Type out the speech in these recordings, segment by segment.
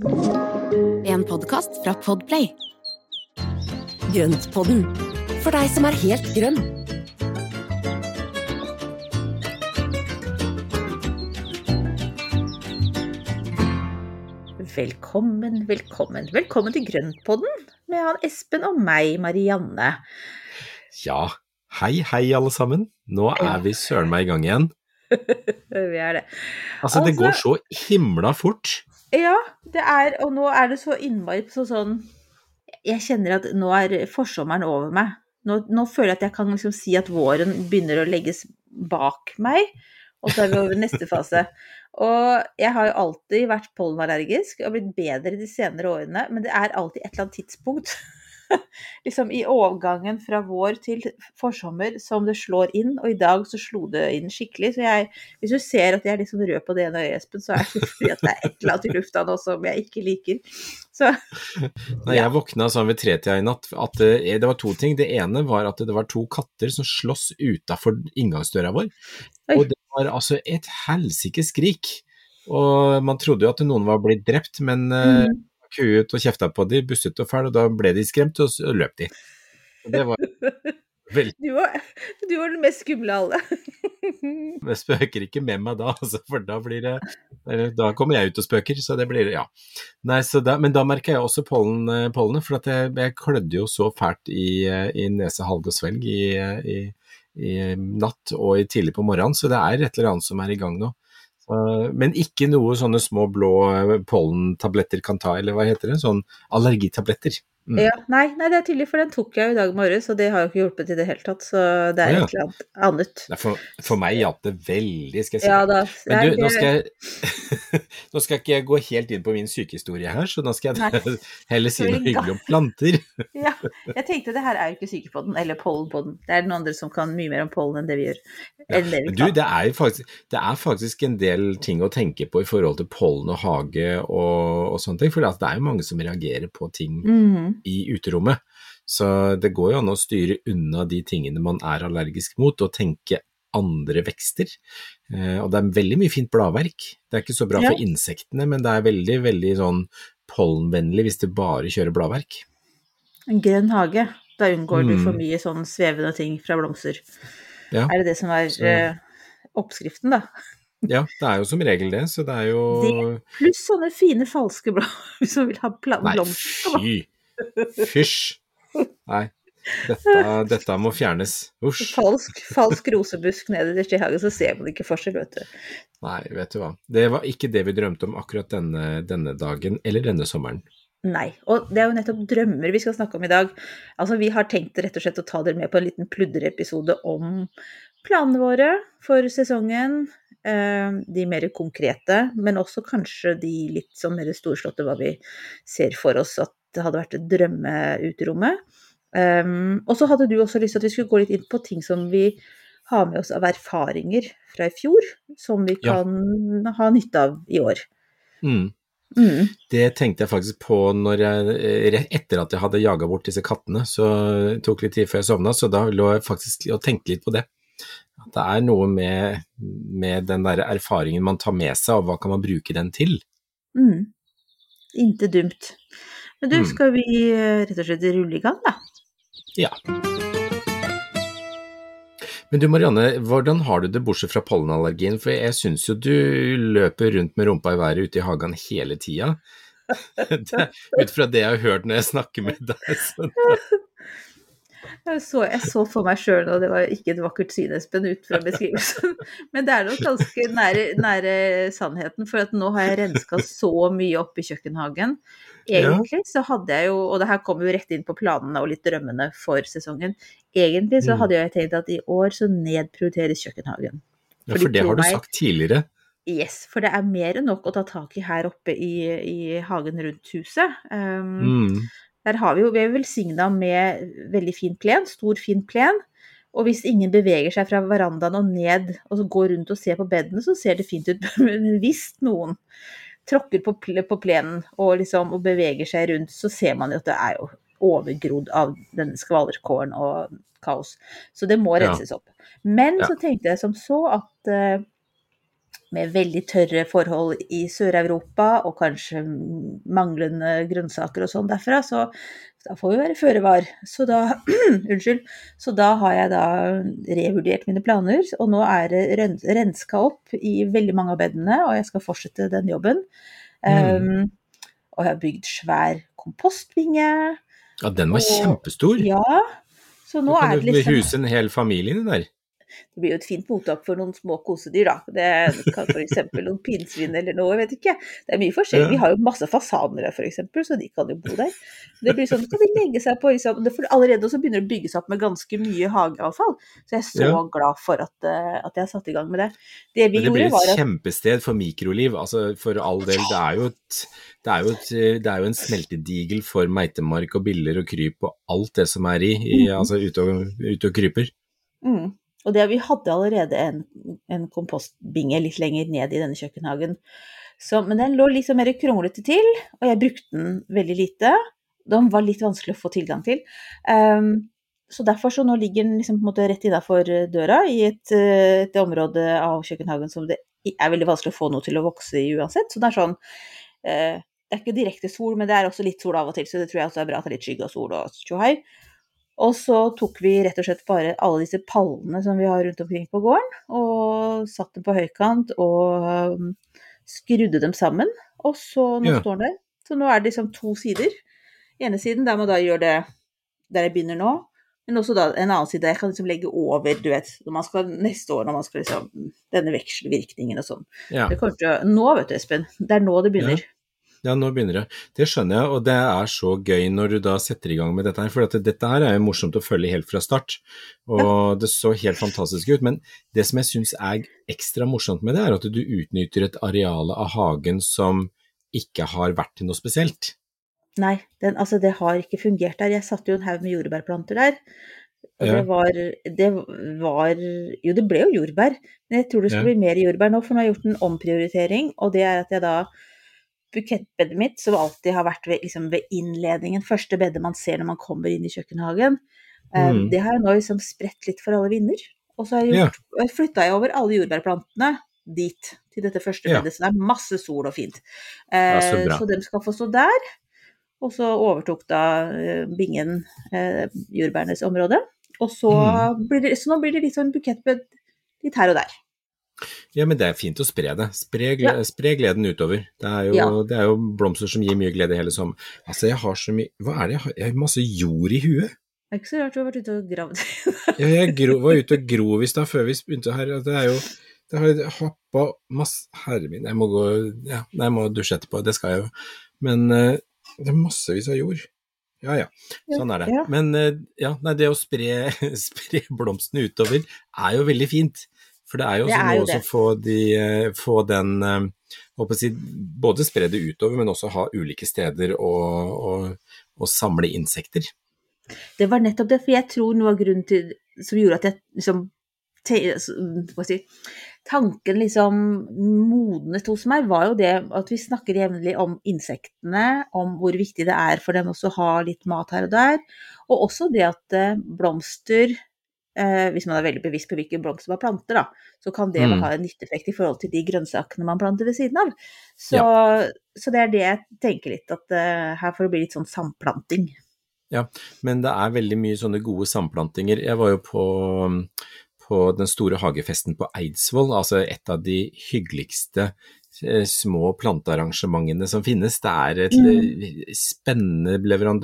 En podkast fra Podplay. Grøntpodden, for deg som er helt grønn. Velkommen, velkommen. Velkommen til Grøntpodden med han Espen og meg, Marianne. Ja, hei hei alle sammen. Nå er vi søren meg i gang igjen. Vi er det. Altså, det Altså- går så himla fort. Ja, det er, og nå er det så innmari så sånn Jeg kjenner at nå er forsommeren over meg. Nå, nå føler jeg at jeg kan liksom si at våren begynner å legges bak meg, og så er vi over neste fase. Og jeg har jo alltid vært pollenallergisk og blitt bedre de senere årene, men det er alltid et eller annet tidspunkt liksom i overgangen fra vår til forsommer som det slår inn, og i dag så slo det inn skikkelig. Så jeg, hvis du ser at jeg er sånn rød på det ene øyet, Espen, så er det fordi at det er et eller annet i lufta nå som jeg ikke liker. Så Når jeg våkna sånn ved tretida i natt, at det, det var to ting. Det ene var at det var to katter som sloss utafor inngangsdøra vår. Oi. Og det var altså et helsikes skrik. Og man trodde jo at noen var blitt drept, men uh, mm, kuet og kjefta på de, busset og fæl, og da ble de skremt, og så løp de. Det var veldig du, var, du var den mest skumle av alle. Jeg spøker ikke med meg da, altså, for da blir det Da kommer jeg ut og spøker, så det blir Ja. Nei, så da, men da merka jeg også pollen, pollenet, pollene, for at jeg, jeg klødde jo så fælt i, eh, i nese, halg og svelg i, eh, i, i natt og i tidlig på morgenen, så det er et eller annet som er i gang nå. Så, men ikke noe sånne små blå eh, pollentabletter kan ta, eller hva heter det? Sånn allergitabletter. Mm. Ja, nei, nei, det er tydelig, for den tok jeg jo i dag morges, og det har jo ikke hjulpet i det hele tatt. Så det er ja. et eller annet annet. For, for meg hjalp det veldig, skal jeg si. Ja da. Men du, nå skal, jeg, nå skal jeg ikke gå helt inn på min sykehistorie her, så nå skal jeg Nei. heller si noe hyggelig om planter. Ja, jeg tenkte det her er jo ikke sykepodden, eller pollenpodden. Det er noen andre som kan mye mer om pollen enn det vi gjør. Enn det vi du, det er, faktisk, det er faktisk en del ting å tenke på i forhold til pollen og hage og, og sånne ting, for det er jo mange som reagerer på ting Mhm. I uterommet. Så det går jo an å styre unna de tingene man er allergisk mot, og tenke andre vekster. Eh, og det er veldig mye fint bladverk. Det er ikke så bra Ja. for insektene, men det er veldig, veldig sånn pollenvennlig hvis det bare kjører bladverk. En grønn hage. Da unngår du Mm. for mye sånn svevende ting fra blomster. Ja. Er det det som er Så- eh, oppskriften, da? Ja, det er jo som regel det, så det er jo Pluss sånne fine falske blomster som vil ha blomster. Nei, fy! Fysj! Nei, dette, dette må fjernes. Usj. Falsk, falsk rosebusk nederst i hagen, så ser man ikke forskjell, vet du. Nei, vet du hva. Det var ikke det vi drømte om akkurat denne, denne dagen, eller denne sommeren. Nei. Og det er jo nettopp drømmer vi skal snakke om i dag. Altså, vi har tenkt rett og slett å ta dere med på en liten pludreepisode om planene våre for sesongen. eh, De mer konkrete, men også kanskje de litt sånn mer storslåtte, hva vi ser for oss at det hadde vært et drømmeuterommet. Um, og så hadde du også lyst til at vi skulle gå litt inn på ting som vi har med oss av erfaringer fra i fjor, som vi Ja. kan ha nytte av i år. Mm. Mm. Det tenkte jeg faktisk på når jeg, eh, etter at jeg hadde jaga bort disse kattene, så det tok litt tid før jeg sovna, så da lå jeg faktisk og tenkte litt på det. At det er noe med, med den der erfaringen man tar med seg, og hva kan man bruke den til? Mm. Inte dumt. Men du, Mm. skal vi eh, rett og slett rulle i gang, da? Ja. Men du Marianne, hvordan har du det bortsett fra pollenallergien? For jeg syns jo du løper rundt med rumpa i været ute i hagen hele tida. Ut fra det jeg har hørt når jeg snakker med deg. Så Jeg så, jeg så for meg sjøl, og det var ikke et vakkert syn, Espen, ut fra beskrivelsen. Men det er nok ganske nære, nære sannheten, for at nå har jeg renska så mye opp i kjøkkenhagen. Egentlig så hadde jeg jo, og det her kommer jo rett inn på planene og litt drømmene for sesongen, egentlig så Mm. hadde jeg tenkt at i år så nedprioriteres kjøkkenhagen. Ja, for det har du sagt tidligere. Yes, for det er mer enn nok å ta tak i her oppe i, i hagen rundt huset. Um, Mm. Der har vi jo, vi er velsigna med veldig fin plen, stor, fin plen. Og hvis ingen beveger seg fra verandaen og ned og så går rundt og ser på bedene, så ser det fint ut. Men hvis noen tråkker på, på plenen og, liksom, og beveger seg rundt, så ser man jo at det er jo overgrodd av denne skvallerkålen og kaos. Så det må Ja. opp. Men Ja. så tenkte jeg som så at eh, med veldig tørre forhold i Sør-Europa, og kanskje manglende grønnsaker og sånn derfra, så da får vi være føre var. Så da Unnskyld. Så da har jeg da revurdert mine planer, og nå er det ren- renska opp i veldig mange av bedene, og jeg skal fortsette den jobben. Mm. Um, og jeg har bygd svær kompostbinge. Ja, den var Og- kjempestor. Ja. Så nå er det er du liksom huse en hel familie der. Det blir jo et fint mottak for noen små kosedyr, da. Det kan f.eks. noen pinnsvin eller noe, jeg vet ikke. Det er mye forskjellig. Ja. Vi har jo masse fasaner her f.eks., så de kan jo bo der. Det blir sånn, kan de legge seg på liksom, det- for Allerede så begynner det å bygge seg opp med ganske mye hageavfall. Så jeg er så Ja. glad for at, eh, at jeg har satt i gang med det. Det vi det blir gjorde, et var at kjempested for mikroliv. Altså, for all del, det er jo, et, det er jo, et, det er jo en smeltedigel for meitemark og biller og kryp og alt det som er i, i Mhm. altså ute og, ute og kryper. mm, Og det, vi hadde allerede en, en kompostbinge litt lenger ned i denne kjøkkenhagen. Så, men den lå liksom mer kronglete til, og jeg brukte den veldig lite. Den var litt vanskelig å få tilgang til. Um, så derfor så nå ligger den liksom på en måte rett innafor døra i et, eh, et område av kjøkkenhagen som det er veldig vanskelig å få noe til å vokse i uansett. Så det er sånn uh, Det er ikke direkte sol, men det er også litt sol av og til, så det tror jeg også er bra at det er litt skygge og sol og tjohei. Og så tok vi rett og slett bare alle disse pallene som vi har rundt omkring på gården, og satte dem på høykant og um, skrudde dem sammen. Og så nå Ja. står den der. Så nå er det liksom to sider. ene siden der man da gjør det der jeg begynner nå, men også da en annen side der jeg kan liksom legge over, du vet, når man skal neste år, når man skal liksom Denne vekselvirkningen og sånn. Ja. Det kommer til å Nå, vet du, Espen. Det er nå det begynner. Ja, nå begynner det. Det skjønner jeg, og det er så gøy når du da setter i gang med dette her. For dette her er jo morsomt å følge helt fra start, og det så helt fantastisk ut. Men det som jeg syns er ekstra morsomt med det, er at du utnytter et areal av hagen som ikke har vært til noe spesielt. Nei, den, altså det har ikke fungert der. Jeg satte jo en haug med jordbærplanter der. Og Ja. det var Det var Jo, det ble jo jordbær, men jeg tror det skal Ja. bli mer jordbær nå, for nå har jeg gjort en omprioritering, og det er at jeg da Bukettbedet mitt, som alltid har vært ved, liksom ved innledningen, første bedet man ser når man kommer inn i kjøkkenhagen, eh, Mm. det har jeg nå liksom spredt litt for alle vinder. Og så har jeg gjort, flytta jeg over alle jordbærplantene dit, til dette første Ja. så det er masse sol og fint. Eh, så så dem skal få stå der. Og så overtok da eh, bingen eh, jordbærens område. Og så, Mm. blir det, så nå blir det litt sånn bukettbed litt her og der. Ja, men det er fint å spre det. Spre, gle Ja. spre gleden utover. Det er, jo, Ja. det er jo blomster som gir mye glede hele sommeren. Altså, jeg har så mye Hva er det jeg har? Jeg har masse jord i huet. Det er ikke så rart du har vært ute og gravd. Ja, jeg gro, var ute og grov i stad før vi begynte her. Det er jo Det har happa masse Herre min, jeg må gå Ja, nei, jeg må dusje etterpå. Det skal jeg jo. Men eh, det er massevis av jord. Ja ja, sånn er det. Men eh, ja, nei, det å spre, spre blomstene utover er jo veldig fint. For det er jo også er noe å som få, de, eh, få den eh, å si, Både spre det utover, men også ha ulike steder å, å, å samle insekter. Det var nettopp det, for jeg tror noe av grunnen til som gjorde at jeg liksom si, Tanken liksom modnet hos meg, var jo det at vi snakker jevnlig om insektene, om hvor viktig det er for dem også å ha litt mat her og der, og også det at eh, blomster eh, Hvis man er veldig bevisst på hvilke blomster man planter, da, så kan det Mm. ha en nytteeffekt i forhold til de grønnsakene man planter ved siden av. Så, så det er det jeg tenker litt, at eh, her får det bli litt sånn samplanting. Ja, Men det er veldig mye sånne gode samplantinger. Jeg var jo på, på den store hagefesten på Eidsvoll, altså et av de hyggeligste små plantearrangementene som finnes. Det er et mm. spennende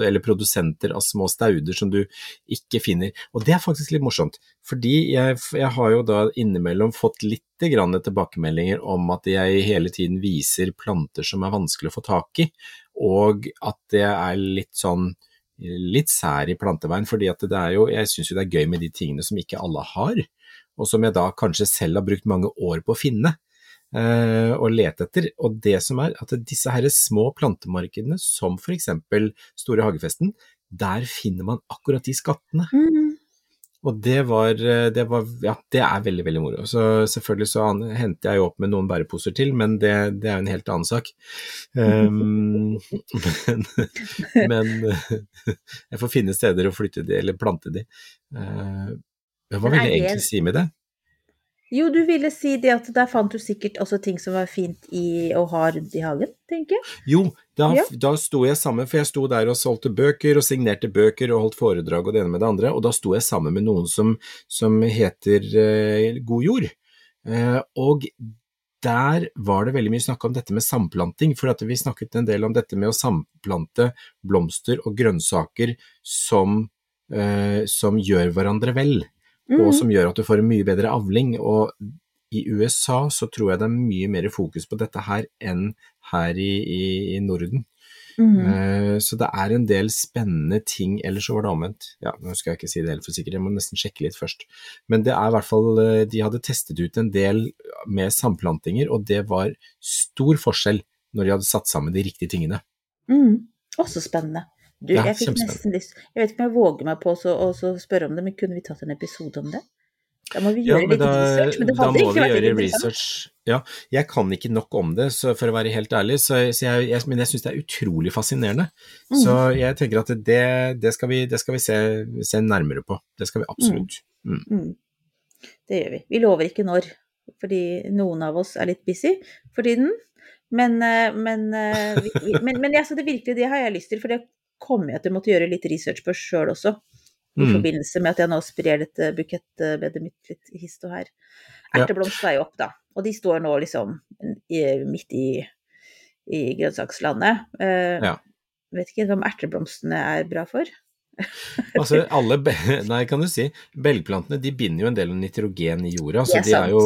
eller produsenter av små stauder som du ikke finner. Og det er faktisk litt morsomt, fordi jeg, jeg har jo da innimellom fått litt grann tilbakemeldinger om at jeg hele tiden viser planter som er vanskelig å få tak i, og at det er litt sånn litt sær i planteveien, fordi at det er jo, jeg syns jo det er gøy med de tingene som ikke alle har, og som jeg da kanskje selv har brukt mange år på å finne eh, og lete etter. Og det som er at disse her små plantemarkedene, som eksempel Store hagefesten, der finner man akkurat de skattene. Og det var, eh, det var Ja, det er veldig, veldig moro. Så selvfølgelig så henter jeg jo opp med noen bæreposer til, men det, det er jo en helt annen sak. Um, men, men eh, jeg får finne steder å flytte de, eller plante de. Uh, hva er vil jeg egentlig si med det? Jo, du ville si det at der fant du sikkert også ting som var fint i å ha rundt i hagen, tenker jeg. Jo, da, Ja. da sto jeg sammen, for jeg sto der og solgte bøker og signerte bøker og holdt foredrag og det ene med det andre, og da sto jeg sammen med noen som, som heter eh, God jord. Eh, og der var det veldig mye snakk om dette med samplanting, for at vi snakket en del om dette med å samplante blomster og grønnsaker som, eh, som gjør hverandre vel Mhm. og som gjør at du får en mye bedre avling. Og i USA så tror jeg det er mye mer fokus på dette her enn her i, i, i Norden. Mm. Uh, så det er en del spennende ting, eller så var det omvendt. Ja, nå skal jeg ikke si det helt for sikkert, jeg må nesten sjekke litt først. Men det er i hvert fall, eh, de hadde testet ut en del med samplantinger, og det var stor forskjell når de hadde satt sammen de riktige tingene. Mm. Også spennende. Du, Ja, jeg fikk nesten lyst Jeg vet ikke om jeg våger meg på å så- å så spørre om det, men kunne vi tatt en episode om det? Da må vi gjøre ja, litt da, research, men det hadde vi vært gjøre research. Ja, jeg kan ikke nok om det, så for å være helt ærlig, så, så jeg, jeg, men jeg syns det er utrolig fascinerende. Mm. Så jeg tenker at det, det skal vi, det skal vi se, se nærmere på. Det skal vi absolutt. Mm. Det gjør vi. Vi lover ikke når, fordi noen av oss er litt busy for tiden. Men, eh, men, eh, vi, men, men altså, det virkelig, det har jeg lyst til, for det kommer jeg til å måtte gjøre litt research på sjøl også. I Mm. forbindelse med at jeg nå sprer dette bukettbedet mitt litt hist og her. Erteblomst er jo opp, da. Og de står nå liksom i, midt i, i grønnsakslandet. Eh, Ja. Vet ikke om erteblomstene er bra for. Altså, alle, nei, kan du si, belgplantene de binder jo en del nitrogen i jorda, så de jo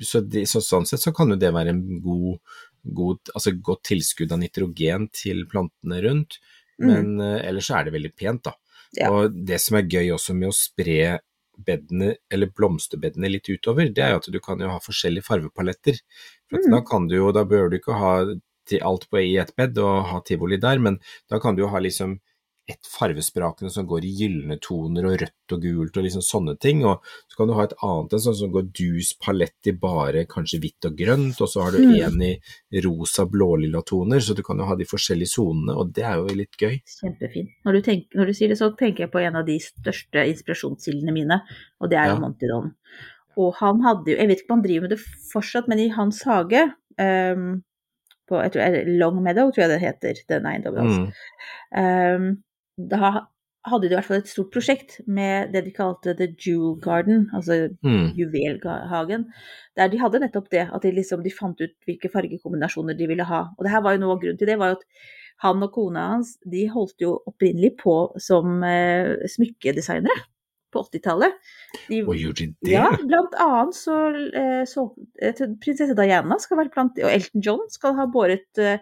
så, de, så sånn sett så kan jo det være en god, god altså godt tilskudd av nitrogen til plantene rundt, Mm. men eh, ellers så er det veldig pent, da. Ja. Og det som er gøy også med å spre bedene, eller blomsterbedene litt utover, det er jo at du kan jo ha forskjellige farvepaletter. For Mm. da kan du jo, da bør du ikke ha alt på i ett bed og ha tivoli der, men da kan du jo ha liksom ett farvesprakende som går i gylne toner og rødt og gult og liksom sånne ting, og så kan du ha et annet en sånn som går dus palett i bare kanskje hvitt og grønt, og så har du Mm. en i rosa blålilla toner, så du kan jo ha de forskjellige sonene, og det er jo litt gøy. Kjempefint. Når du, tenker, når du sier det, så tenker jeg på en av de største inspirasjonskildene mine, og det er jo Ja. Montidon. Og han hadde jo, jeg vet ikke om han driver med det fortsatt, men i hans hage, um, på jeg tror, Long Meadow, tror jeg det heter, den eiendommen hans, Mm. ehm, da hadde de i hvert fall et stort prosjekt med det de kalte The Jewel Garden, altså Mm. juvelhagen, der de hadde nettopp det, at de liksom de fant ut hvilke fargekombinasjoner de ville ha. Og det her var jo noe av grunnen til det, var jo at han og kona hans de holdt jo opprinnelig på som eh, smykkedesignere på 80-tallet. Og gjorde de det? Ja, blant annet så, eh, så jeg Prinsesse Diana skal være blant Og Elton John skal ha båret eh,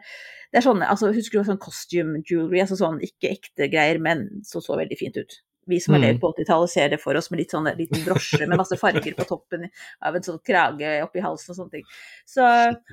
Det er sånn, altså Husker du sånn costume jewelry, altså sånn ikke ekte greier, men så så veldig fint ut. Vi som har Mm. levd på 80-tallet ser det for oss med litt sånn liten brosje med masse farger på toppen av en sånn krage oppi halsen og sånne ting. Så,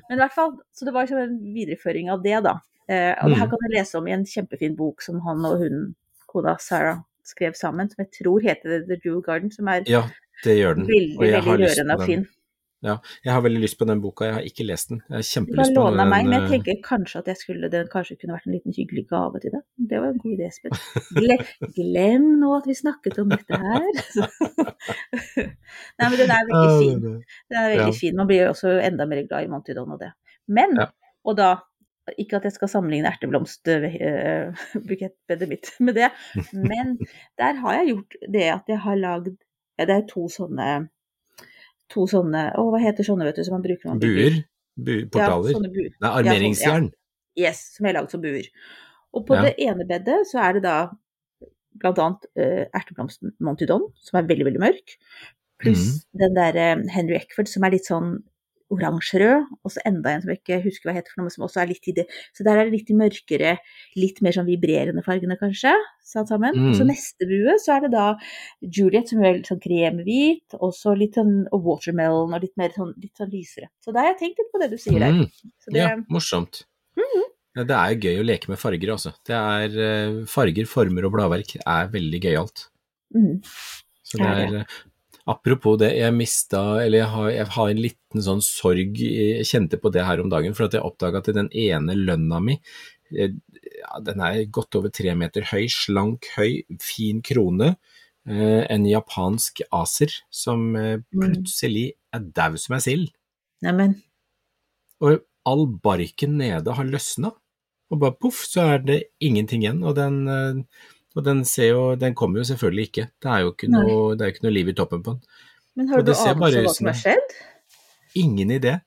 men i hvert fall, så det var liksom en videreføring av det, da. Eh, og det her Mm. kan du lese om i en kjempefin bok som han og hun, kona Sarah, skrev sammen, som jeg tror heter The Jewel Garden, som er Ja, det gjør den. veldig, Og jeg har veldig rørende og fin. Ja, jeg har veldig lyst på den boka, jeg har ikke lest den. Jeg har kjempelyst på låne meg, men jeg eh, tenker kanskje at jeg skulle, den kanskje kunne vært en liten hyggelig gave til deg. Det var en god idé, Espen. Glem, glem nå at vi snakket om dette her. Nei, men den er veldig ah, fin. Den er veldig Ja. fin. Man blir jo også enda mer glad i Montidon og det. Men, Ja. og da ikke at jeg skal sammenligne erteblomstbukettbedet mitt med det, men der har jeg gjort det at jeg har lagd ja, Det er to sånne To sånne Å, hva heter sånne, vet du, som man bruker når man? Buer? Bu portaler? Ja, sånne buer. Nei, Ja, sånn, ja. Yes, som er lagd som buer. Og på Ja. det ene bedet så er det da blant annet uh, erteblomsten Montydon, som er veldig, veldig mørk, pluss mm. den derre Henry Eckford som er litt sånn oransjerød, og så enda en som jeg ikke husker hva heter for noe, som også er litt i det. Så der er det litt mørkere, litt mer sånn vibrerende fargene, kanskje, satt sammen. Og så Mhm. neste bue så er det da Juliet som er litt sånn kremhvit, og så litt sånn og watermelon og litt mer sånn, litt sånn lysere. Så da har jeg tenkt litt på det du sier der. Mm, Så det, ja, morsomt. Ja, det er gøy å leke med farger, altså. Det er eh, Farger, former og bladverk er veldig gøyalt. mm. Så det Er det. er eh, Apropos det, jeg mista Eller jeg har, jeg har en liten sånn sorg Jeg kjente på det her om dagen, for at jeg oppdaga at den ene lønna mi eh, ja, Den er godt over tre meter høy, slank, høy, fin krone. eh, en japansk aser som eh, Mm. plutselig er daud som ei sild. Neimen, Og all barken nede har løsna, og bare poff, så er det ingenting igjen. Og den, eh, og den ser jo Den kommer jo selvfølgelig ikke. Det er jo ikke noe, det jo ikke noe liv i toppen på den. men har du det anelse om hva som har skjedd? Ingen idé.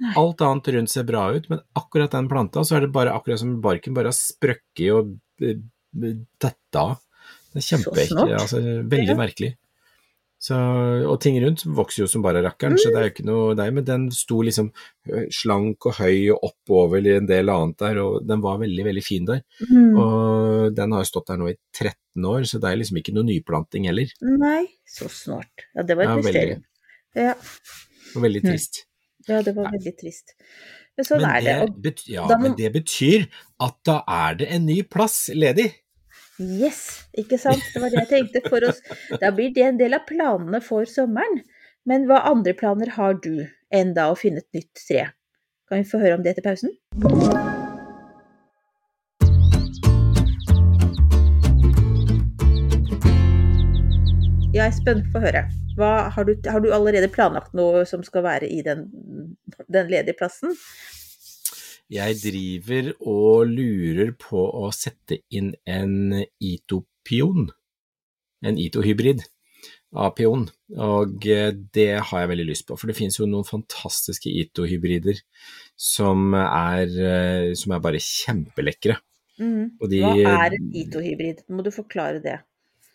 Nei. Alt annet rundt ser bra ut, men akkurat den planta, så er det bare akkurat som barken bare har sprøkket og eh, av. Det er kjempeekkelt. Altså, veldig merkelig. Så, og ting rundt vokser jo som bare rakkeren, så det er jo ikke noe der. Men den sto liksom slank og høy og oppover i en del annet der, og den var veldig, veldig fin der. Mm. Og den har jo stått der nå i 13 år, så det er liksom ikke noe nyplanting heller. Nei, så snart. Ja, det var Ja, mysterium. veldig. Ja, Og veldig Mm. trist. ja, det var veldig trist. Men sånn er det. det Og ja, da men det betyr at da er det en ny plass ledig. Yes, ikke sant? Det var det jeg tenkte for oss. Da blir det en del av planene for sommeren. Men hva andre planer har du enn da å finne et nytt tre? Kan vi få høre om det etter pausen? Ja, Espen, få høre. Hva, har, du, har du allerede planlagt noe som skal være i den, den ledige plassen? Jeg driver og lurer på å sette inn en Ito-pion. En Ito-hybrid av pion, og eh, det har jeg veldig lyst på. For det finnes jo noen fantastiske Ito-hybrider som, eh, som er bare kjempelekre. Mm. De- Hva er en Ito-hybrid? Må du forklare det?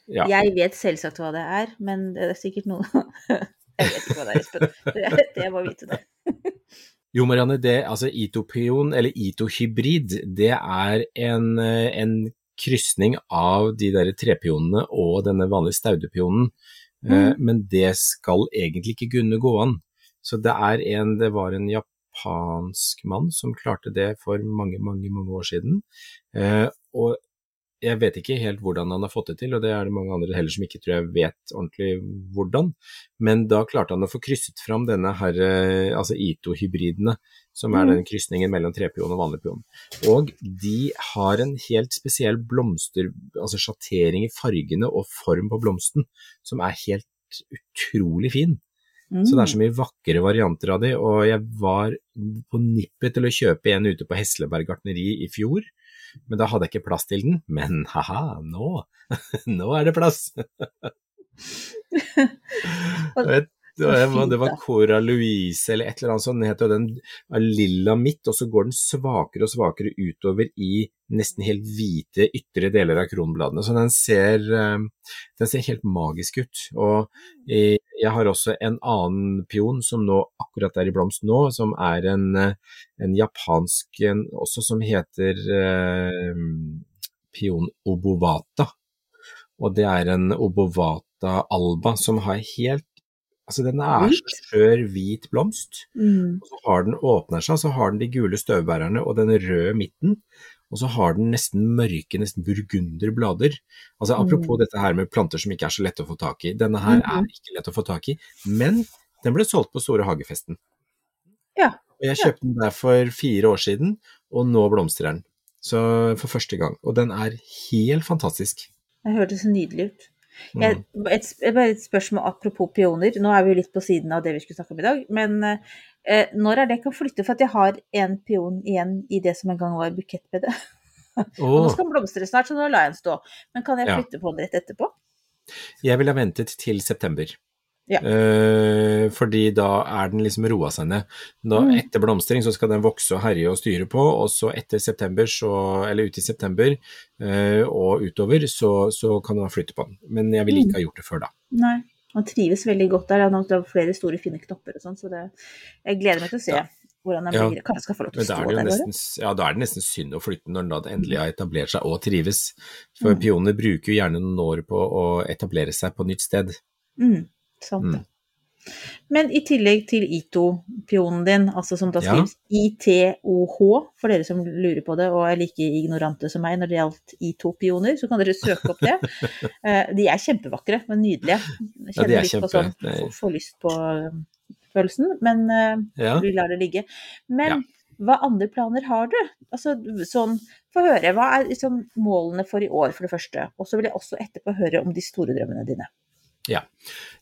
Ja. Jeg vet selvsagt hva det er, men det er sikkert noen Jeg vet ikke hva det er, Espen. Jeg må vite det. Jo, Marianne, det, altså Ito-pion, eller Ito-hybrid, det er en, eh, en krysning av de der trepionene og denne vanlige staudepionen. Eh, Men det skal egentlig ikke kunne gå an. Så det er en, det var en japansk mann som klarte det for mange, mange, mange år siden. Eh, og jeg vet ikke helt hvordan han har fått det til, og det er det mange andre heller som ikke tror jeg vet ordentlig hvordan. Men da klarte han å få krysset fram denne her, eh, altså Ito-hybridene, som er Mm. den krysningen mellom trepion og vanlig pion. Og de har en helt spesiell blomster, altså sjattering i fargene og form på blomsten, som er helt utrolig fin. Så det er så mye vakre varianter av de, og jeg var på nippet til å kjøpe en ute på Hesleberg gartneri i fjor, men da hadde jeg ikke plass til den. Men haha, nå, nå er det plass! Det, var, det var. Cora Louise eller et eller annet sånt, den heter den er lilla midt, og så går den svakere og svakere utover i nesten helt hvite ytre deler av kronbladene. Så den ser, eh, den ser helt magisk ut. Og eh, jeg har også en annen pion som nå akkurat er i blomst nå, som er en, eh, en japansk en også som heter eh, pion obovata. Og det er en obovata alba som har helt Altså den er så skjør hvit blomst. Mm. Og så har den åpner seg, så har den de gule støvbærerne og den røde midten. Og så har den nesten mørke, nesten burgunderblader. Altså Apropos Mm. dette her med planter som ikke er så lette å få tak i. Denne her Mhm. er ikke lett å få tak i, men den ble solgt på Store Hagefesten. Ja. Og jeg kjøpte den der for fire år siden, og nå blomstrer den. Så for første gang. Og den er helt fantastisk. Den hørtes nydelig ut. Mm. Jeg, et, bare et spørsmål apropos pioner. Nå er vi jo litt på siden av det vi skulle snakke om i dag. Men eh, når er det jeg kan flytte? For at jeg har en pion igjen i det som en gang var bukettbedet. Og nå skal den blomstre snart, så nå lar jeg den stå. Men kan jeg Ja. flytte på den rett etterpå? jeg ville ha ventet til september. Ja. Eh, fordi da er den liksom roa seg ned. Mm. Etter blomstring så skal den vokse og herje og styre på, og så etter september, så, eller ut i september eh, og utover, så, så kan man flytte på den. Men jeg ville Mm. ikke ha gjort det før da. Nei. Han trives veldig godt der. Han har flere store, fine knopper og sånn, så det, jeg gleder meg til å se Ja. hvordan han Ja. blir. Kanskje skal få lov til å stå er, det der nesten, ja, da er det nesten synd å flytte når da endelig har etablert seg og trives. For Mm. pioner bruker jo gjerne noen år på å etablere seg på nytt sted. Mm, sant Mm. Men i tillegg til ITO-pionen din, altså som da Ja. skrives ITOH, for dere som lurer på det og er like ignorante som meg når det gjaldt ITO-pioner, så kan dere søke opp det. Eh, De er kjempevakre, men nydelige. Jeg Ja, de kjenner er litt på kjempe- sånn, er- får- lyst på eh, følelsen, men eh, Ja. vi lar det ligge. Men hva andre planer har du? Altså sånn, få høre. Hva er liksom målene for i år, for det første? Og så vil jeg også etterpå høre om de store drømmene dine. Ja.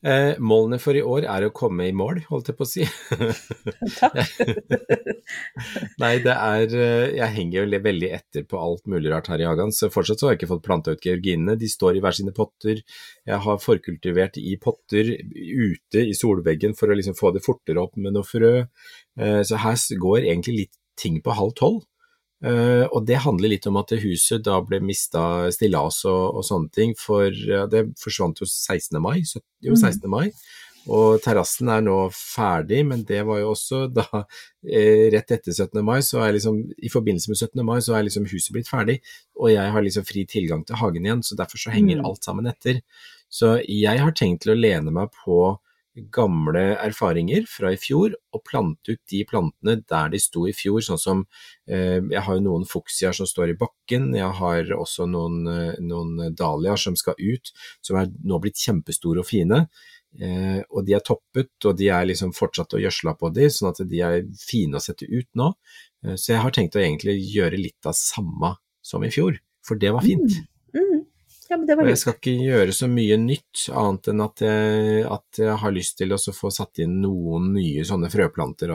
Eh, målene for i år er å komme i mål, holdt jeg på å si. Takk. Nei, det er eh, Jeg henger jo veldig etter på alt mulig rart her i hagen, så fortsatt så har jeg ikke fått planta ut georginene. De står i hver sine potter. Jeg har forkultivert i potter ute i solveggen for å liksom få det fortere opp med noe frø. Eh, så her går egentlig litt ting på halv tolv. Uh, og det handler litt om at huset da ble mista stillas og, og, sånne ting, for uh, det forsvant jo 16. mai. Så, jo, 16. mai. Og terrassen er nå ferdig, men det var jo også da eh, rett etter 17. mai, så er liksom i forbindelse med 17. mai så er liksom huset blitt ferdig, og jeg har liksom fri tilgang til hagen igjen, så derfor så henger Mm. alt sammen etter. Så jeg har tenkt til å lene meg på gamle erfaringer fra i fjor, og plante ut de plantene der de sto i fjor, sånn som eh, jeg har jo noen fuksiaer som står i bakken, jeg har også noen, eh, noen dahliaer som skal ut, som er nå blitt kjempestore og fine. Eh, og de er toppet, og de er liksom fortsatt å gjødsla på de, sånn at de er fine å sette ut nå. Så jeg har tenkt å egentlig gjøre litt av samme som i fjor, for det var fint. Mm. Ja, jeg skal ikke gjøre så mye nytt, annet enn at jeg, at jeg har lyst til å få satt inn noen nye sånne frøplanter.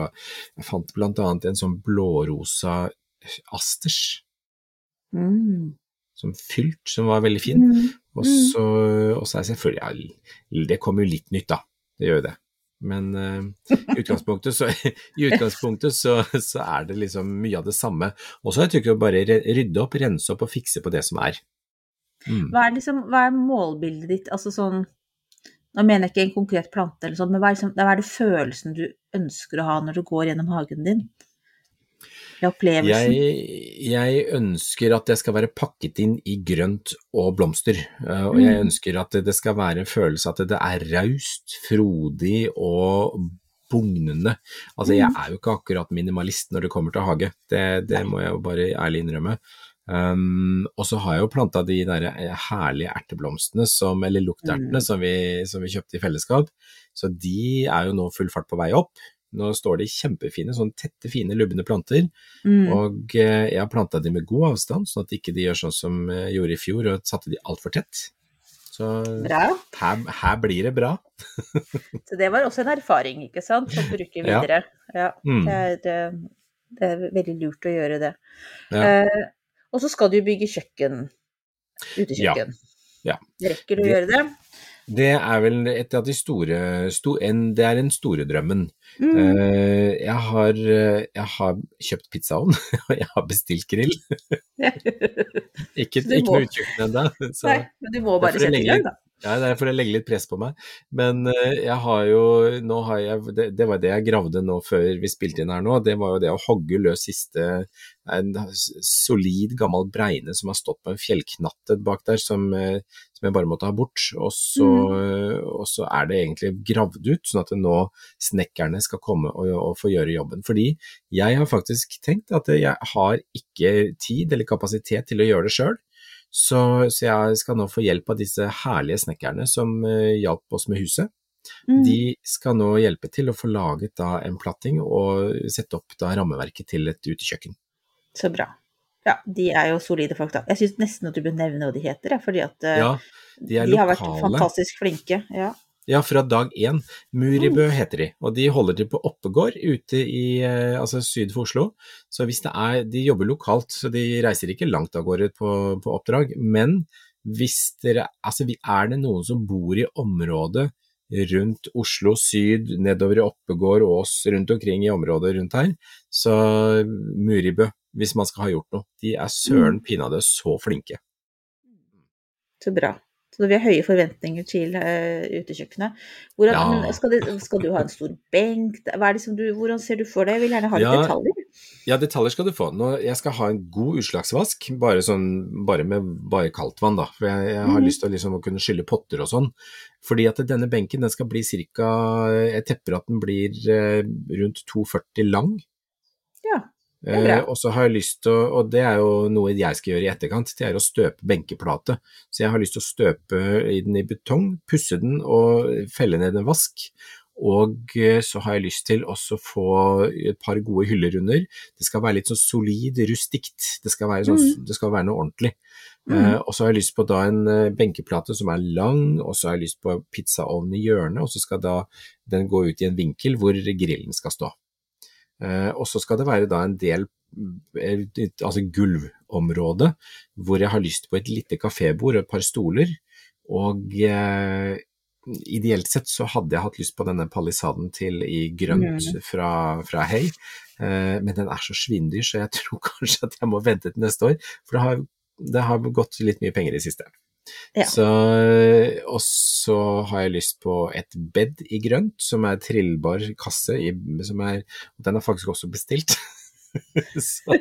Jeg fant blant annet en sånn blårosa asters, Mm. som fylt, som var veldig fin. Mm. Og så, er jeg selvfølgelig, ja, det kommer jo litt nytt da, det gjør jo det. Men uh, i utgangspunktet, så, i utgangspunktet så, så er det liksom mye av det samme. Og så har jeg tenkt å bare rydde opp, rense opp og fikse på det som er. Mm. Hva er, liksom, hva er målbildet ditt? Altså sånn Nå mener jeg ikke en konkret plante, eller sånt, men hva er, liksom, hva er det følelsen du ønsker å ha når du går gjennom hagen din? Eller opplevelsen? Jeg, jeg ønsker at det skal være pakket inn i grønt og blomster, eh, og jeg Mm. ønsker at det skal være en følelse at det er raust, frodig og bugnende. Altså, jeg Mm. er jo ikke akkurat minimalist når det kommer til hage, det, det må jeg jo bare ærlig innrømme. Um, og så har jeg jo planta de der herlige erteblomstene, som, eller luktertene, Mm. som, vi, som vi kjøpte i fellesskap. Så de er jo nå full fart på vei opp. Nå står de kjempefine, sånn tette, fine, lubne planter. Mm. Og eh, jeg har planta de med god avstand, sånn at ikke de gjør sånn som jeg gjorde i fjor og satte de altfor tett. Så her, her blir det bra. Så det var også en erfaring, ikke sant, å bruke videre. Ja, Mm. det, er, eh, det er veldig lurt å gjøre det. Ja. Eh, og så skal du bygge kjøkken. Utekjøkken. Ja. Rekker du å gjøre det? Det er vel et av de store sto, en, Det er den store drømmen. Mm. Uh, jeg, har, eh, jeg har kjøpt pizzaovn, og jeg har bestilt grill. Ikke, ikke noe utkjøkken ennå. Men du må bare sette i gang, da. Ja, det er for å legge litt press på meg. Men eh, jeg har jo Nå har jeg Det, det var det jeg gravde nå før vi spilte inn her nå. Det var jo det å hogge løs siste En solid, gammel bregne som har stått på en fjellknattet bak der, som, eh, som jeg bare måtte ha bort. Og så, mm. og så er det egentlig gravd ut, sånn at nå snekkerne skal komme og, og få gjøre jobben. Fordi jeg har faktisk tenkt at jeg har ikke tid eller kapasitet til å gjøre det sjøl. Så, så jeg skal nå få hjelp av disse herlige snekkerne som uh, hjalp oss med huset. Mm. De skal nå hjelpe til å få laget da en platting og sette opp da rammeverket til et utekjøkken. Så bra. Ja, de er jo solide folk, da. Jeg syns nesten at du bør nevne hva de heter, fordi at uh, Ja, de er har vært fantastisk flinke. Ja. Ja, fra dag én. Muribø Mm. heter de, og de holder til på Oppegård ute i eh, altså syd for Oslo. Så hvis det er De jobber lokalt, så de reiser ikke langt av gårde på, på oppdrag. Men hvis dere Altså, er det noen som bor i området rundt Oslo syd, nedover i Oppegård, Ås, rundt omkring i området rundt her, så Muribø, hvis man skal ha gjort noe. De er søren pinadø så flinke. Så bra. Så vi har høye forventninger til uh, utekjøkkenet. Hvordan, Ja. men skal, det, skal du ha en stor benk? Hva er det som du, hvordan ser du for deg? Jeg vil gjerne ha litt Ja. detaljer. Ja, detaljer skal du få. Nå, jeg skal ha en god utslagsvask, bare, sånn, bare med bare kaldt vann, da. For jeg, jeg har mm. lyst til liksom, å kunne skylle potter og sånn. Fordi at denne benken den skal bli ca. Jeg tepper at den blir eh, rundt 2,40 lang. Ja. Eh, og så har jeg lyst til å, og det er jo noe jeg skal gjøre i etterkant, det er å støpe benkeplate. Så jeg har lyst til å støpe den i betong, pusse den og felle ned en vask. Og eh, så har jeg lyst til også å få et par gode hyller under. Det skal være litt sånn solid, rustikt. Det skal være, sånn, Mm. det skal være noe ordentlig. Mm. Eh, og så har jeg lyst på da en eh, benkeplate som er lang, og så har jeg lyst på pizzaovn i hjørnet, og så skal da den gå ut i en vinkel hvor grillen skal stå. Eh, og så skal det være da en del eh, altså gulvområde hvor jeg har lyst på et lite kafébord og et par stoler. Og eh, ideelt sett så hadde jeg hatt lyst på denne palisaden til i grønt Mm. fra, fra Hey, eh, men den er så svindyr, så jeg tror kanskje at jeg må vente til neste år. For det har, det har gått litt mye penger i siste. Ja. Så, og så har jeg lyst på et bed i grønt, som er trillbar kasse, i, som er, den er faktisk også bestilt. så,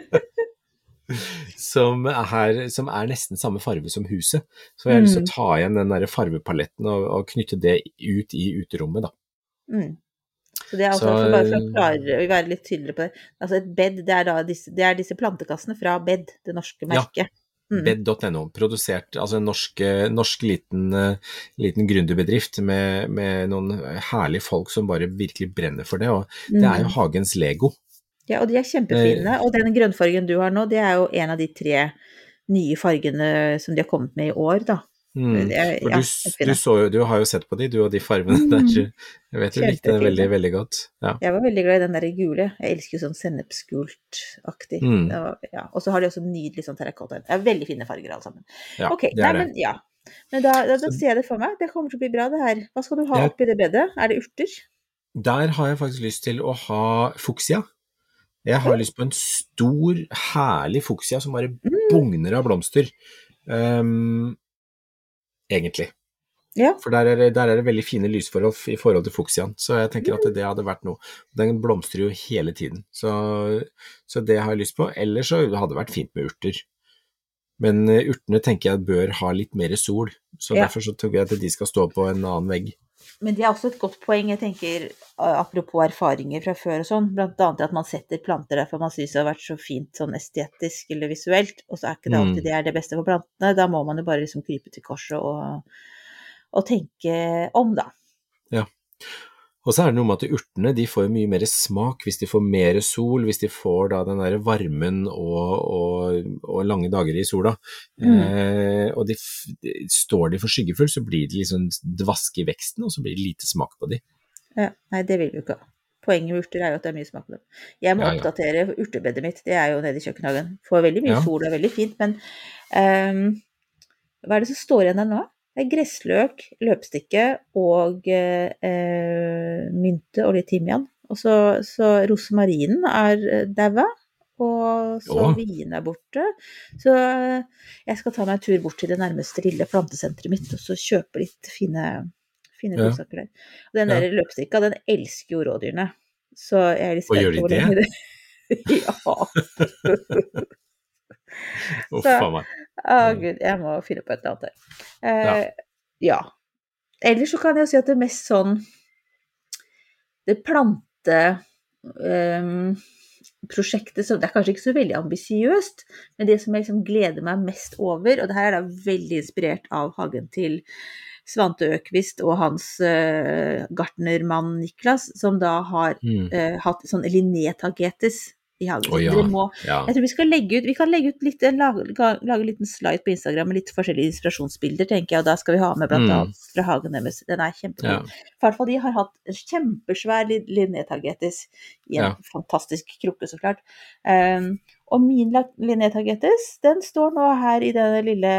som, er, som er nesten samme farge som huset. Så jeg har lyst til å ta igjen den der fargepaletten og, og knytte det ut i uterommet, da. Mm. Så det er altså, Så, bare for å klare å være litt tydeligere på det. Altså et bed, det er da disse, det er disse plantekassene fra Bed, det norske merket. Mm. Bed.no, produsert, altså en norsk, norsk liten, eh, liten gründerbedrift med, med noen herlige folk som bare virkelig brenner for det, og det er jo Mm. Hagens Lego. Ja, og de er kjempefine. Og den grønnfargen du har nå, det er jo en av de tre nye fargene som de har kommet med i år, da. Mm. Er- ja, du, du, så, du har jo sett på de, du og de fargene Mm. der. Jeg vet du likte den veldig, veldig godt. Ja. Jeg var veldig glad i den der gule. Jeg elsker jo sånn sennepsgult-aktig. Mm. Ja. Og så har de også nydelig sånn terrakotta. Er veldig fine farger alle sammen. Ja, ok, nei, men ja. Men da, da, da ser jeg det for meg. Det kommer til å bli bra, det her. Hva skal du ha oppi det bedet? Er det urter? Der har jeg faktisk lyst til å ha fuksia. Jeg har lyst på en stor, herlig fuksia som bare Mm. bugner av blomster. Ehm, egentlig. Ja. For der er, det, der er det veldig fine lysforhold i forhold til fuksiaen, så jeg tenker at det hadde vært noe. Den blomstrer jo hele tiden, så, så det har jeg lyst på. Ellers så hadde det vært fint med urter. Men eh, urtene tenker jeg bør ha litt mer sol, så Ja. derfor så tror jeg at de skal stå på en annen vegg. Men det er også et godt poeng, jeg tenker, apropos erfaringer fra før og sånn, blant annet at man setter planter der for man syns det har vært så fint sånn estetisk eller visuelt, og så er ikke det Mm. alltid det er det beste for plantene. Da må man jo bare liksom krype til korset og, og tenke om, da. Og så er det noe med at urtene de får mye mer smak hvis de får mer sol, hvis de får da den der varmen og, og, og lange dager i sola. Mm. Eh, og de, de, står de for skyggefull, så blir det liksom dvaske i veksten, og så blir det lite smak på de. Ja, nei, det vil vi ikke ha. Poenget med urter er jo at det er mye smak på dem. Jeg må Ja, ja. oppdatere urtebedet mitt, det er jo nede i kjøkkenhagen. Får veldig mye Ja. sol, det er veldig fint, men um, hva er det som står igjen der nå? Er gressløk, løpstikke og eh, eh, mynte og litt timian. Og så, så rosmarinen er eh, daua, og så Åh. vien er borte. Så eh, jeg skal ta meg en tur bort til det nærmeste lille plantesenteret mitt og så kjøpe litt fine, fine Ja. godsaker der. Og den Ja. der løpstikka, den elsker jo rådyrene. Så jeg er litt spent på hvor lenge det Ja. Uff a meg. Å gud, jeg må finne på et eller annet her. Eh, Ja. ja. Ellers så kan jeg si at det mest sånn Det plante um, prosjektet som Det er kanskje ikke så veldig ambisiøst, men det som jeg liksom gleder meg mest over, og det her er da veldig inspirert av hagen til Svante Økvist og hans uh, gartnermann Niklas, som da har Mm. uh, hatt sånn linétagetes i hagen. Å ja. Må Ja. jeg tror vi skal legge ut, vi kan legge ut litt, lage, lage en liten slide på Instagram med litt forskjellige inspirasjonsbilder, tenker jeg, og da skal vi ha med blant Mm. annet fra hagen deres. Den er kjempegod. Ja. I hvert fall de har hatt en kjempesvær lin- linjetagetes i en fantastisk krukke, så klart. Um, og min linjetagetes, den står nå her i denne lille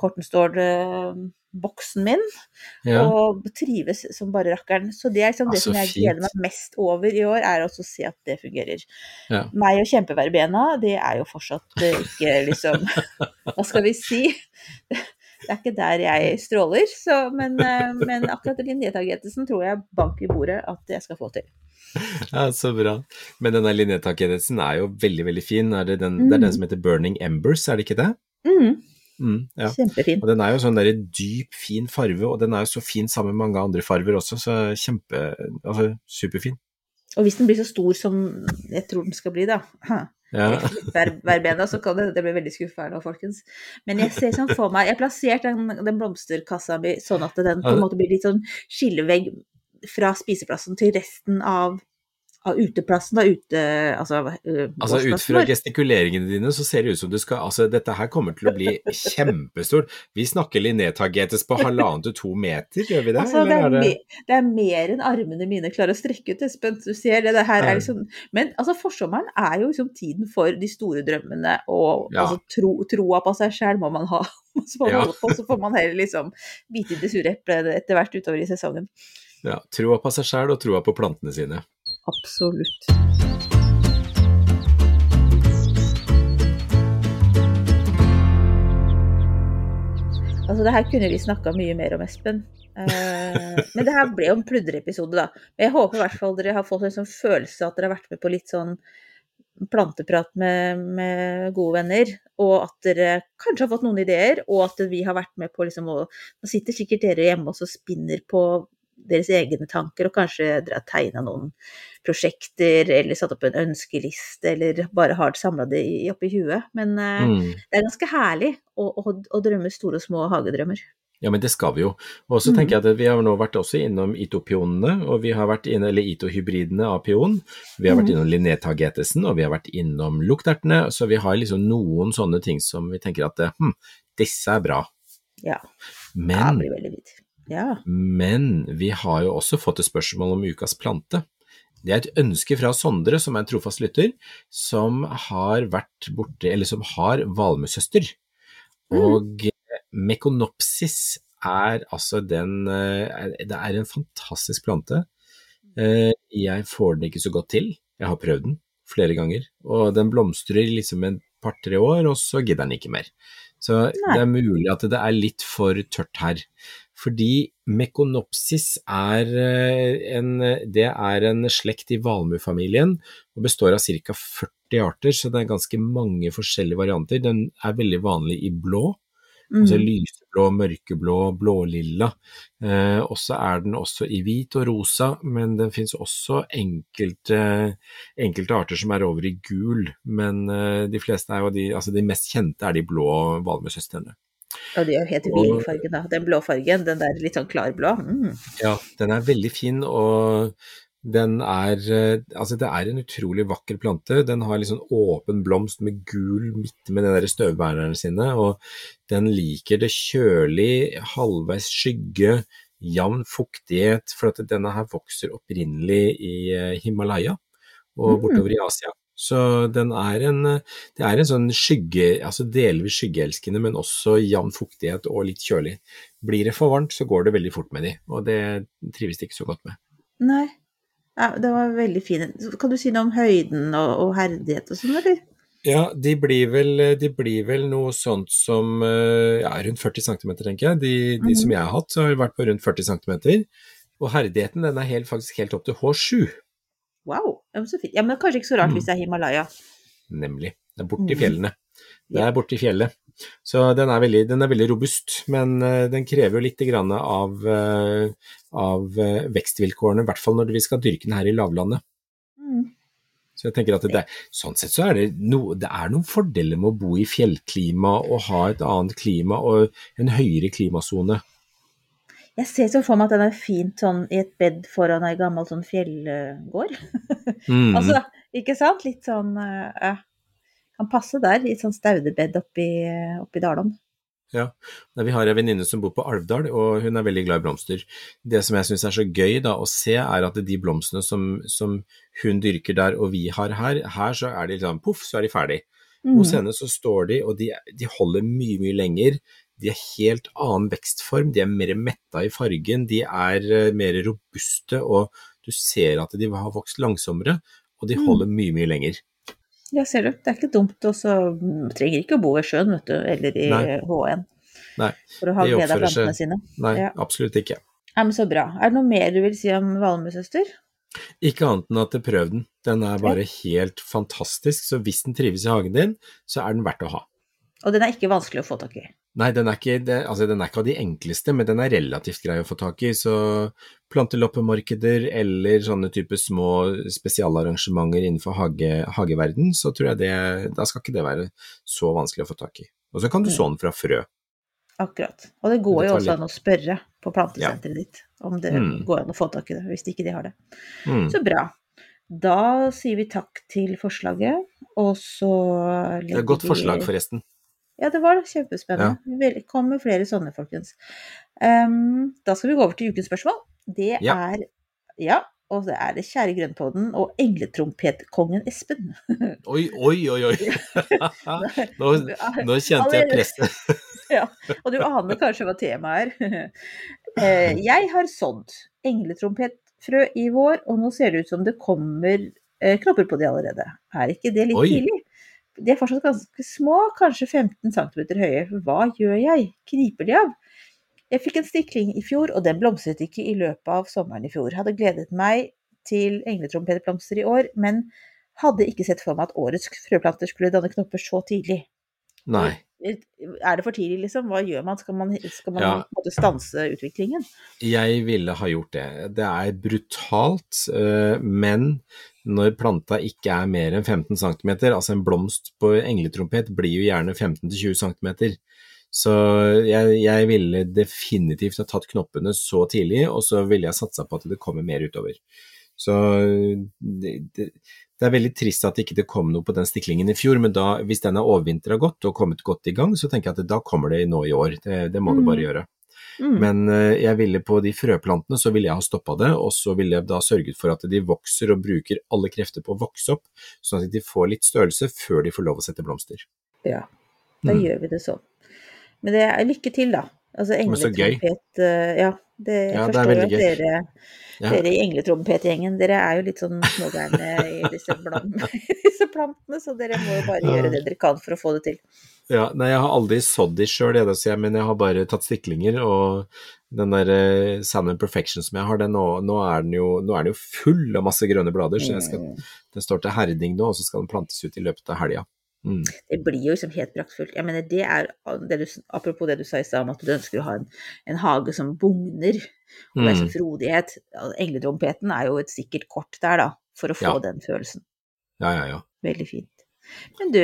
Kortenstål-boksen min, ja. og trives som bare rakkeren. Så det er liksom det Ah, som jeg fint. gleder meg mest over i år, er også å se at det fungerer. Ja. Meg og kjempeverbena, det er jo fortsatt eh, ikke liksom Hva skal vi si? Det er ikke der jeg stråler, så, men, eh, men akkurat linjetagetesen tror jeg bank i bordet at jeg skal få til. ja, så bra. Men denne linjetakedelsen er jo veldig, veldig fin. Er det, den, det er Mm. den som heter Burning Embers, er det ikke det? Mm, Mm, ja. Kjempefin. Og den er jo sånn der dyp, fin farve, og den er jo så fin sammen med mange andre farver også, så kjempe, altså superfin. Og hvis den blir så stor som jeg tror den skal bli, da Ja, så kan det, det bli veldig skuffa nå, folkens. Men jeg ser sånn for meg Jeg har plassert den, den blomsterkassa mi sånn at den på en måte blir litt sånn skillevegg fra spiseplassen til resten av, av uteplassen, da, ute, altså, Altså ut fra gestikuleringene dine så ser det ut som du skal Altså dette her kommer til å bli kjempestort. Vi snakker Linné-tagetes på halvannen til to meter, gjør vi det? Altså, det, er er det det er mer enn armene mine klarer å strekke ut, Espen. Du ser det, det her er liksom Men altså, forsommeren er jo liksom tiden for de store drømmene, og Ja. altså, tro, troa på seg sjæl må man ha. Så, man Ja. på, så får man heller liksom bite i det sure eplet etter hvert utover i sesongen. ja, Troa på seg sjæl og troa på plantene sine. Absolutt. Altså, det her kunne vi snakka mye mer om, Espen. Eh, men det her ble jo en pludreepisode, da. Men jeg håper i hvert fall dere har fått en sånn følelse at dere har vært med på litt sånn planteprat med, med gode venner, og at dere kanskje har fått noen ideer, og at vi har vært med på liksom å Nå sitter sikkert dere hjemme og spinner på deres egne tanker, og kanskje dere har tegna noen prosjekter, eller satt opp en ønskeliste, eller bare har samla det i- oppi huet. Men eh, Mm. det er ganske herlig å, å, å drømme store og små hagedrømmer. Ja, men det skal vi jo. Og så tenker jeg at vi har nå vært også innom itopionene, og vi har vært inne, eller itohybridene av pion. Vi har vært innom Linné Tagetesen, og vi har vært innom luktertene. Så vi har liksom noen sånne ting som vi tenker at hm, disse er bra. Ja. Ja, Men, det blir veldig fint. Ja. men vi har jo også fått et spørsmål om ukas plante. Det er et ønske fra Sondre, som er en trofast lytter, som har vært borte, eller som har valmuesøster. Og Mekonopsis er altså den eh, Det er en fantastisk plante. Eh, Jeg får den ikke så godt til. Jeg har prøvd den flere ganger, og den blomstrer liksom et par-tre år, og så gidder den ikke mer. Så Nei. det er mulig at det er litt for tørt her. Fordi Mekonopsis er eh, en, det er en slekt i valmuefamilien og består av ca. 40 arter, så det er ganske mange forskjellige varianter. Den er veldig vanlig i blå, altså lysblå, lyseblå, mørkeblå, blålilla. Eh, og så er den også i hvit og rosa, men det finnes også enkelte, enkelte arter som er over i gul. Men eh, de fleste er jo de, altså de mest kjente er de blå valmuesøstrene. Og de er helt vill fargen, da. Den blå fargen, den der litt sånn klarblå. Mm. Ja, den er veldig fin, og den er eh, Altså, det er en utrolig vakker plante. Den har sånn åpen blomst med gul midt med de der støvbærerne sine, og den liker det kjølig, halvveis skygge, jevn fuktighet, for at denne her vokser opprinnelig i eh, Himalaya og Mm. bortover i Asia. Så den er en, det er en sånn skygge, altså delvis skyggeelskende, men også jevn fuktighet og litt kjølig. Blir det for varmt, så går det veldig fort med de, og det trives de ikke så godt med. Nei. Ja, det var veldig fin. Kan du si noe om høyden og, og herdighet og sånn, eller? Ja, de blir vel, de blir vel noe sånt som eh, ja, rundt 40 cm, tenker jeg. De, de Mhm. som jeg har hatt, har vært på rundt 40 cm. Og herdigheten den er helt, faktisk helt opp til H7, Wow, ja, men. Ja, men kanskje ikke så rart Mm. hvis det er Himalaya. nemlig. Det er borti i fjellene. Det er er borti fjellet. Så den er veldig, den er veldig robust, men eh, den krever jo litt grann av, eh, av eh, vekstvilkårene, i hvert fall når vi skal dyrke den her i lavlandet. Mm. Så jeg tenker at det, sånn sett så er det, no, det er noen fordeler med å bo i fjellklima og ha et annet klima og en høyere klimasone. Jeg ser så for meg at den er fint sånn i et bed foran ei gammel sånn fjellgård. Mm. Altså, ikke sant? Litt sånn uh. Kan passe der, i et sånn staudebed oppi, oppi Dalom. Nei, Vi har en venninne som bor på Alvdal, og hun er veldig glad i blomster. Det som jeg syns er så gøy da, å se, er at de blomstene som, som hun dyrker der og vi har her, her så er de liksom poff, så er de ferdig. Mm. Hos henne så står de, og de, de holder mye, mye lenger. De er helt annen vekstform, de er mer metta i fargen, de er eh, mer robuste, og du ser at de har vokst langsommere, og de Mm. holder mye, mye lenger. Ja, ser du. Det er ikke dumt. Og så mm, trenger ikke å bo ved sjøen, vet du, eller i Nei. H1. Nei, For å ha glede av plantene sine. Nei, Ja. absolutt ikke. Ja, men så bra. Er det noe mer du vil si om valmuesøster? Ikke annet enn at prøv den. Den er bare helt fantastisk, så hvis den trives i hagen din, så er den verdt å ha. Og den er ikke vanskelig å få tak i. Nei, den er ikke, altså, den er ikke av de enkleste, men den er relativt grei å få tak i. Så planteloppemarkeder eller sånne type små spesialarrangementer innenfor hage, hageverden, så tror jeg det Da skal ikke det være så vanskelig å få tak i. Og så kan du Mm. så den fra frø. Akkurat. Og det går Det jo også litt- an å spørre på plantesenteret ditt om det Mm. går an å få tak i det, hvis ikke de har det. Mm. Så bra. Da sier vi takk til forslaget, og så Det er et godt forslag, forresten. Ja, det var. Kjempespennende. Ja. Kom med flere sånne, folkens. Um, da skal vi gå over til ukens spørsmål. Det Ja. er Ja, og det er det kjære Grønnpodden og engletrompetkongen Espen. Oi, oi, oi, oi. nå, nå kjente jeg presset. Ja, og du aner kanskje hva temaet er. Eh, Jeg har sådd engletrompetfrø i vår, og nå ser det ut som det kommer eh, knopper på de allerede. Er ikke det litt Oi. tidlig? De er fortsatt ganske små, kanskje 15 cm høye. Hva gjør jeg? Kniper de av? Jeg fikk en stikling i fjor, og den blomstret ikke i løpet av sommeren i fjor. Hadde gledet meg til engletrompetblomster i år, men hadde ikke sett for meg at årets frøplanter skulle danne knopper så tidlig. Nei. Er det for tidlig, liksom? Hva gjør man? Skal man, skal man Ja. stanse utviklingen? Jeg ville ha gjort det. Det er brutalt, eh, men når planta ikke er mer enn 15 cm, altså en blomst på engletrompet blir jo gjerne 15-20 cm. Så jeg, jeg ville definitivt ha tatt knoppene så tidlig, og så ville jeg satsa på at det kommer mer utover. Så det, det, det er veldig trist at ikke det kom noe på den stiklingen i fjor, men da, hvis den er overvintra godt og kommet godt i gang, så tenker jeg at da kommer det nå i år. Det, det må det Mm. bare gjøre. Mm. Men eh, jeg ville på de frøplantene så ville jeg ha stoppa det, og så ville jeg da sørget for at de vokser og bruker alle krefter på å vokse opp, sånn at de får litt størrelse før de får lov å sette blomster. Ja, da Mm. gjør vi det sånn. Men det er lykke til, da. Altså engletrompet eh, Ja, det, jeg Ja, forstår veldig at dere, Ja. dere i engletrompetgjengen, dere er jo litt sånn smågærne i disse, blant, disse plantene, så dere må jo bare gjøre det dere kan for å få det til. Ja, nei, jeg har aldri sådd de sjøl, men jeg har bare tatt stiklinger, og den der uh, Sand Perfection som jeg har, den nå, nå, er den jo, nå er den jo full av masse grønne blader, så skal, Mm. den står til herding nå, og så skal den plantes ut i løpet av helga. Mm. Det blir jo liksom helt praktfullt. Jeg mener, det er, det du, apropos det du sa i stad om at du ønsker å ha en, en hage som bugner, og det er sånn frodighet. Engletrompeten er jo et sikkert kort der, da, for å få Ja. den følelsen. Ja, ja, ja. Veldig fint. Men du,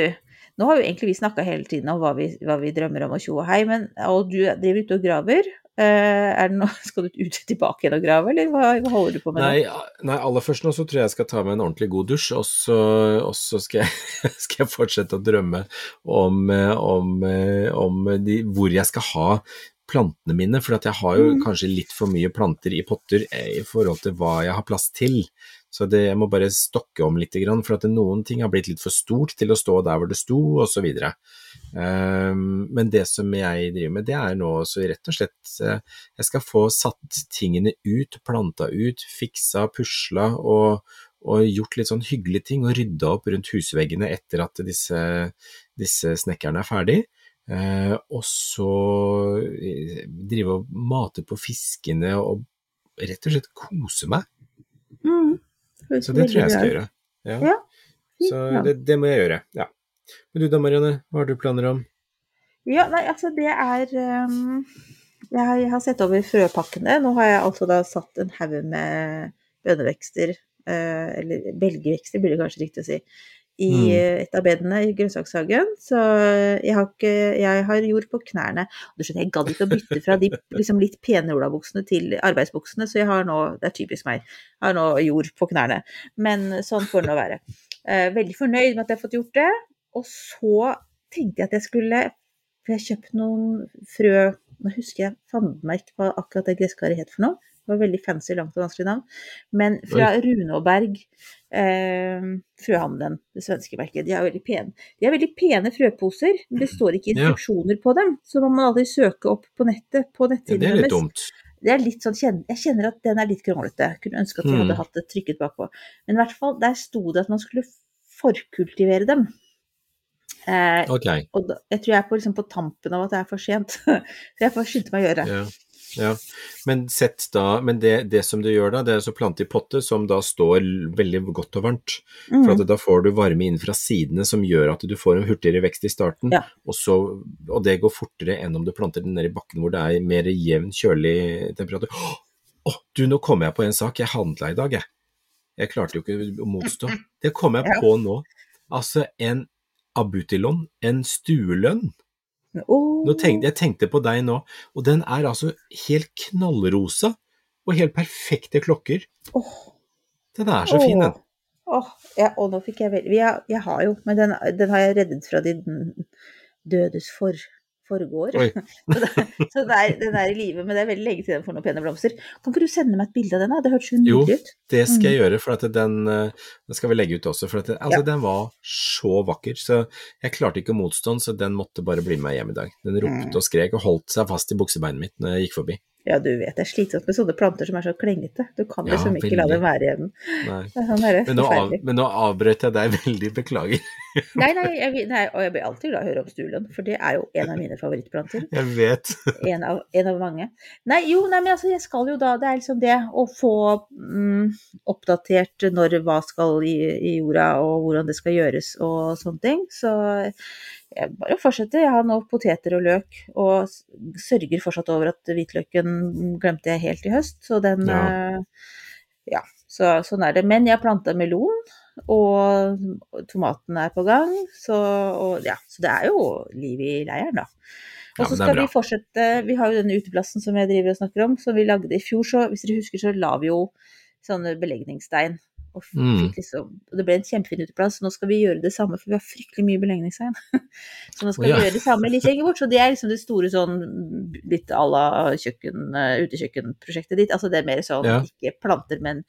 nå har jo egentlig vi snakka hele tiden om hva vi, hva vi drømmer om og tjo og hei, men, og du driver ute og graver. Eh, er det noe, skal du ut tilbake igjen og grave, eller hva, hva holder du på med Nei, nei, aller først nå så tror jeg jeg skal ta meg en ordentlig god dusj, og så, og så skal, jeg, skal jeg fortsette å drømme om, eh, om, eh, om de, hvor jeg skal ha plantene mine, for jeg har jo Mm. kanskje litt for mye planter i potter i forhold til hva jeg har plass til. Så det, jeg må bare stokke om litt, for at noen ting har blitt litt for stort til å stå der hvor det sto, osv. Um, men det som jeg driver med, det er nå så rett og slett eh, Jeg skal få satt tingene ut, planta ut, fiksa, pusla og, og gjort litt sånn hyggelige ting og rydda opp rundt husveggene etter at disse, disse snekkerne er ferdig. Eh, og så eh, drive og mate på fiskene og rett og slett kose meg. Mm. Så det tror jeg jeg skal gjøre. Ja. Ja, Så det, det må jeg gjøre, ja. Men du da, Marianne, hva har du planer om? Ja, nei, altså det er um, jeg, har, jeg har sett over frøpakkene. Nå har jeg altså da satt en haug med bønnevekster, uh, eller belgvekster blir det kanskje riktig å si, i Mm. et av bedene i grønnsakshagen. Så jeg har, ikke, jeg har jord på knærne. Du skjønner, jeg gadd ikke å bytte fra de liksom, litt pene olabuksene til arbeidsbuksene, så jeg har nå, det er typisk meg, jeg har nå jord på knærne. Men sånn får det nå være. Eh, veldig fornøyd med at jeg har fått gjort det. Og så tenkte jeg at jeg skulle For jeg kjøpte kjøpt noen frø Nå husker jeg fanden meg ikke hva akkurat det gresskaret het for noe. Det var veldig fancy, langt og vanskelig navn. Men fra Runåberg, eh, frøhandelen, det svenske merket. De er veldig pene. De er veldig pene frøposer, men det står ikke Ja. instruksjoner på dem. Så man må alltid søke opp på nettet. På Ja, det er litt dumt. Det er litt sånn, jeg kjenner at den er litt kronglete. Kunne ønske at vi Mm. hadde hatt det trykket bakpå. Men i hvert fall, der sto det at man skulle forkultivere dem. Eh, Ok. og da, jeg tror jeg er på, liksom, på tampen av at det er for sent. Så jeg får skynde meg å gjøre det. Ja. Men, sett da, men det, det som du gjør da, det er så plante i potte som da står veldig godt og varmt. For Mhm. da får du varme inn fra sidene som gjør at du får en hurtigere vekst i starten. Ja. Og, så, og det går fortere enn om du planter den ned i bakken hvor det er mer jevn, kjølig temperatur. Å, du, nå kom jeg på en sak. Jeg handla i dag, jeg. Jeg klarte jo ikke å motstå. Det kom jeg på nå. Altså en abutilon, en stuelønn. Nå tenkte, jeg tenkte på deg nå, og den er altså helt knallrosa og helt perfekte klokker. Oh. Den er så fin, den. Åh, ja, og nå fikk jeg veldig jeg, jeg har jo, men den, den har jeg reddet fra de dødes for, forgård. Oi. så det, så det er, den er i live, men det er veldig lenge siden den får noen pene blomster. Kan ikke du sende meg et bilde av den? da? Det hørtes jo Jo. nydelig ut. Det skal jeg Mm. gjøre, for at den, eh, den skal vi legge ut også. For at det, altså, Ja. den var så vakker, så jeg klarte ikke å motstå den, så den måtte bare bli med meg hjem i dag. Den ropte Mm. og skrek og holdt seg fast i buksebeinet mitt når jeg gikk forbi. Ja, du vet, det er slitsomt med sånne planter som er så klengete. Du kan Ja, liksom ikke la dem være igjen. Sånn Men nå, av, men nå avbrøt jeg deg veldig, beklager. Nei, nei, jeg, nei, og jeg blir alltid glad i å høre om stulen, for det er jo en av mine favorittplanter. Jeg vet. En av, en av mange. Nei, jo, nei, men altså, jeg skal jo da Det er liksom det å få mm, oppdatert når hva skal i, i jorda, og hvordan det skal gjøres og sånne ting. Så jeg bare fortsetter. Jeg har nå poteter og løk, og sørger fortsatt over at hvitløken glemte jeg helt i høst. Så den Ja. eh, Ja, så, sånn er det. Men jeg har planta melon, og tomaten er på gang. Så, og, ja, så det er jo liv i leiren, da. Og så ja, skal vi fortsette Vi har jo denne uteplassen som jeg driver og snakker om, som vi lagde i fjor. Så hvis dere husker, så la vi jo sånne belegningsstein. Og Mm. liksom, det ble en kjempefin uteplass. Nå skal vi gjøre det samme, for vi har fryktelig mye belegningsstein. så nå skal oh, ja. vi gjøre det samme litt lenger bort. Så det er liksom det store sånn litt à la kjøkken, eh, utekjøkkenprosjektet ditt. Altså det er mer sånn, Ja. ikke planter, men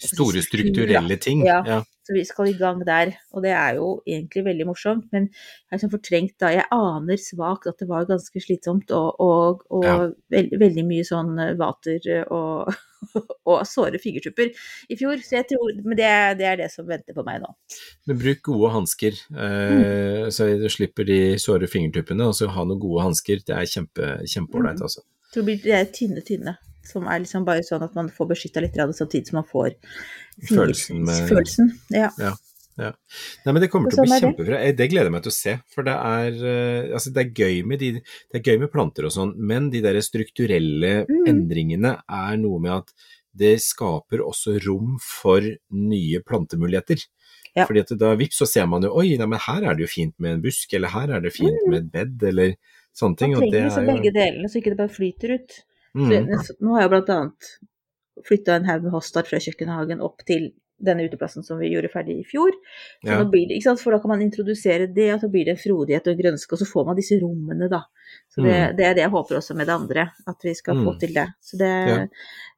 Store strukturelle ting. Ja. Ja. så vi skal i gang der, og det er jo egentlig veldig morsomt. Men jeg er sånn fortrengt da Jeg aner svakt at det var ganske slitsomt og, og, og Ja. veld, veldig mye sånn eh, vater og, og såre fingertupper i fjor. Så jeg tror Men det, det er det som venter på meg nå. Men bruk gode hansker, eh, så du slipper de såre fingertuppene. Og så ha noen gode hansker. Det er kjempe, Mm. altså. Jeg tror det blir tynne, tynne. Som er liksom bare sånn at man får beskytta litt, samtidig som man får Følelsen med- følelsen. Ja. Nei, men Det kommer til å bli sånn kjempebra. Eh, Det gleder jeg meg til å se. For det er, uh, altså det er, gøy, med de, det er gøy med planter og sånn, men de der strukturelle Mm. endringene er noe med at det skaper også rom for nye plantemuligheter. Ja. Fordi at da vips så ser man jo oi, nei, men her er det jo fint med en busk, eller her er det fint med et bed, eller sånne ting. Man trenger liksom begge delene, så ikke det bare flyter ut. Mm. Så, nå har jeg annet flytta en haug med hostart fra kjøkkenhagen opp til denne uteplassen som vi gjorde ferdig i fjor. Så Ja. det? For da kan man introdusere det, og så blir det frodighet og grønske, og så får man disse rommene, da. Så det, Mm. det er det jeg håper også med det andre, at vi skal få Mm. til det. Så det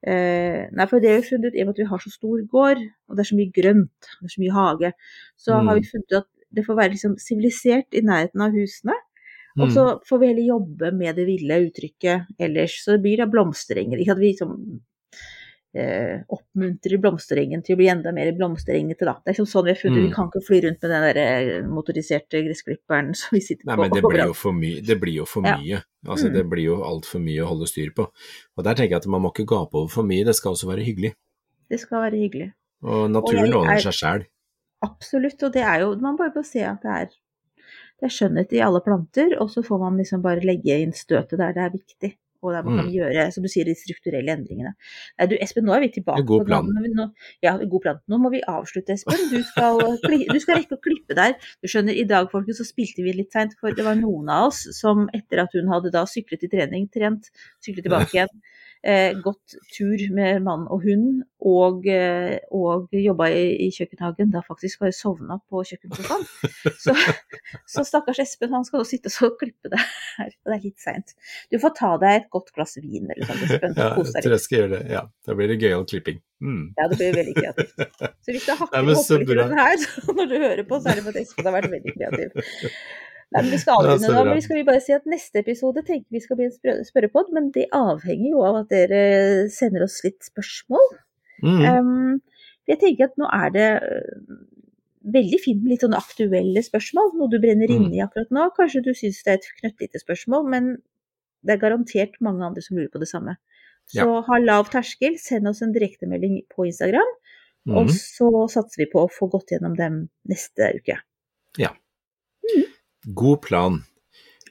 eh, Nei, for det har vi funnet ut, i og med at vi har så stor gård, og det er så mye grønt, det er så mye hage, så Mm. har vi funnet ut at det får være liksom sivilisert i nærheten av husene. Og Mm. så får vi heller jobbe med det ville uttrykket ellers. Så det blir da blomsterenger. Ikke at vi liksom eh, oppmuntrer blomsterengen til å bli enda mer blomsterengete, da. Det er liksom sånn vi har funnet Mm. Vi kan ikke fly rundt med den der eh, motoriserte gressklipperen som vi sitter Nei, på men det blir jo for mye. Det blir jo for Ja. mye. Altså, Mm. Det blir jo altfor mye å holde styr på. Og der tenker jeg at man må ikke gape over for mye, det skal også være hyggelig. Det skal være hyggelig. Og naturen ordner er- seg sjæl. Absolutt. Og det er jo Man bare får se at det er det er skjønnhet i alle planter, og så får man liksom bare legge inn støtet der det er viktig. Og der man kan Mm. gjøre, som du sier, de strukturelle endringene. Nei, du Espen, nå er vi tilbake god på plan. nå- nå, Ja, god plan. Nå må vi avslutte, Espen. Du skal, du skal rekke å klippe der. Du skjønner, i dag, folkens, så spilte vi litt seint, for det var noen av oss som etter at hun hadde da syklet i trening, trent, syklet tilbake igjen, eh, gått tur med mann og hund, og, eh, og jobba i, i kjøkkenhagen, da faktisk bare sovna på kjøkkensofaen. Så, så stakkars Espen, han skal nå sitte og klippe det her, og det er litt seint. Du får ta deg et godt glass vin eller sånn, Espen, Ja, jeg tror jeg skal gjøre det. Ja, da blir det gøyal klipping. Mm. Ja, det blir veldig kreativt. Så hvis det hakker opp og hopper litt i den her, når du hører på, så er det fordi Espen har vært veldig kreativ. Nei, men Vi skal Ja, avrunde nå, men vi skal bare si at neste episode tenker vi skal bli en spør- spørrepod, men det avhenger jo av at dere sender oss litt spørsmål. Mm. Um, jeg tenker at nå er det øh, veldig fint med litt sånne aktuelle spørsmål, noe du brenner Mm. inne i akkurat nå. Kanskje du syns det er et knøttlite spørsmål, men det er garantert mange andre som lurer på det samme. Så Ja. ha lav terskel, send oss en direktemelding på Instagram, og Mm. så satser vi på å få gått gjennom dem neste uke. God plan.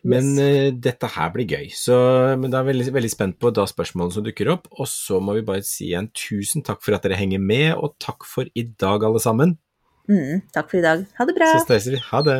Men Yes. uh, dette her blir gøy, så men da er jeg veldig, veldig spent på da spørsmålene som dukker opp. Og så må vi bare si igjen tusen takk for at dere henger med, og takk for i dag, alle sammen. Mm, takk for i dag. Ha det bra. Så snakkes vi. Ha det.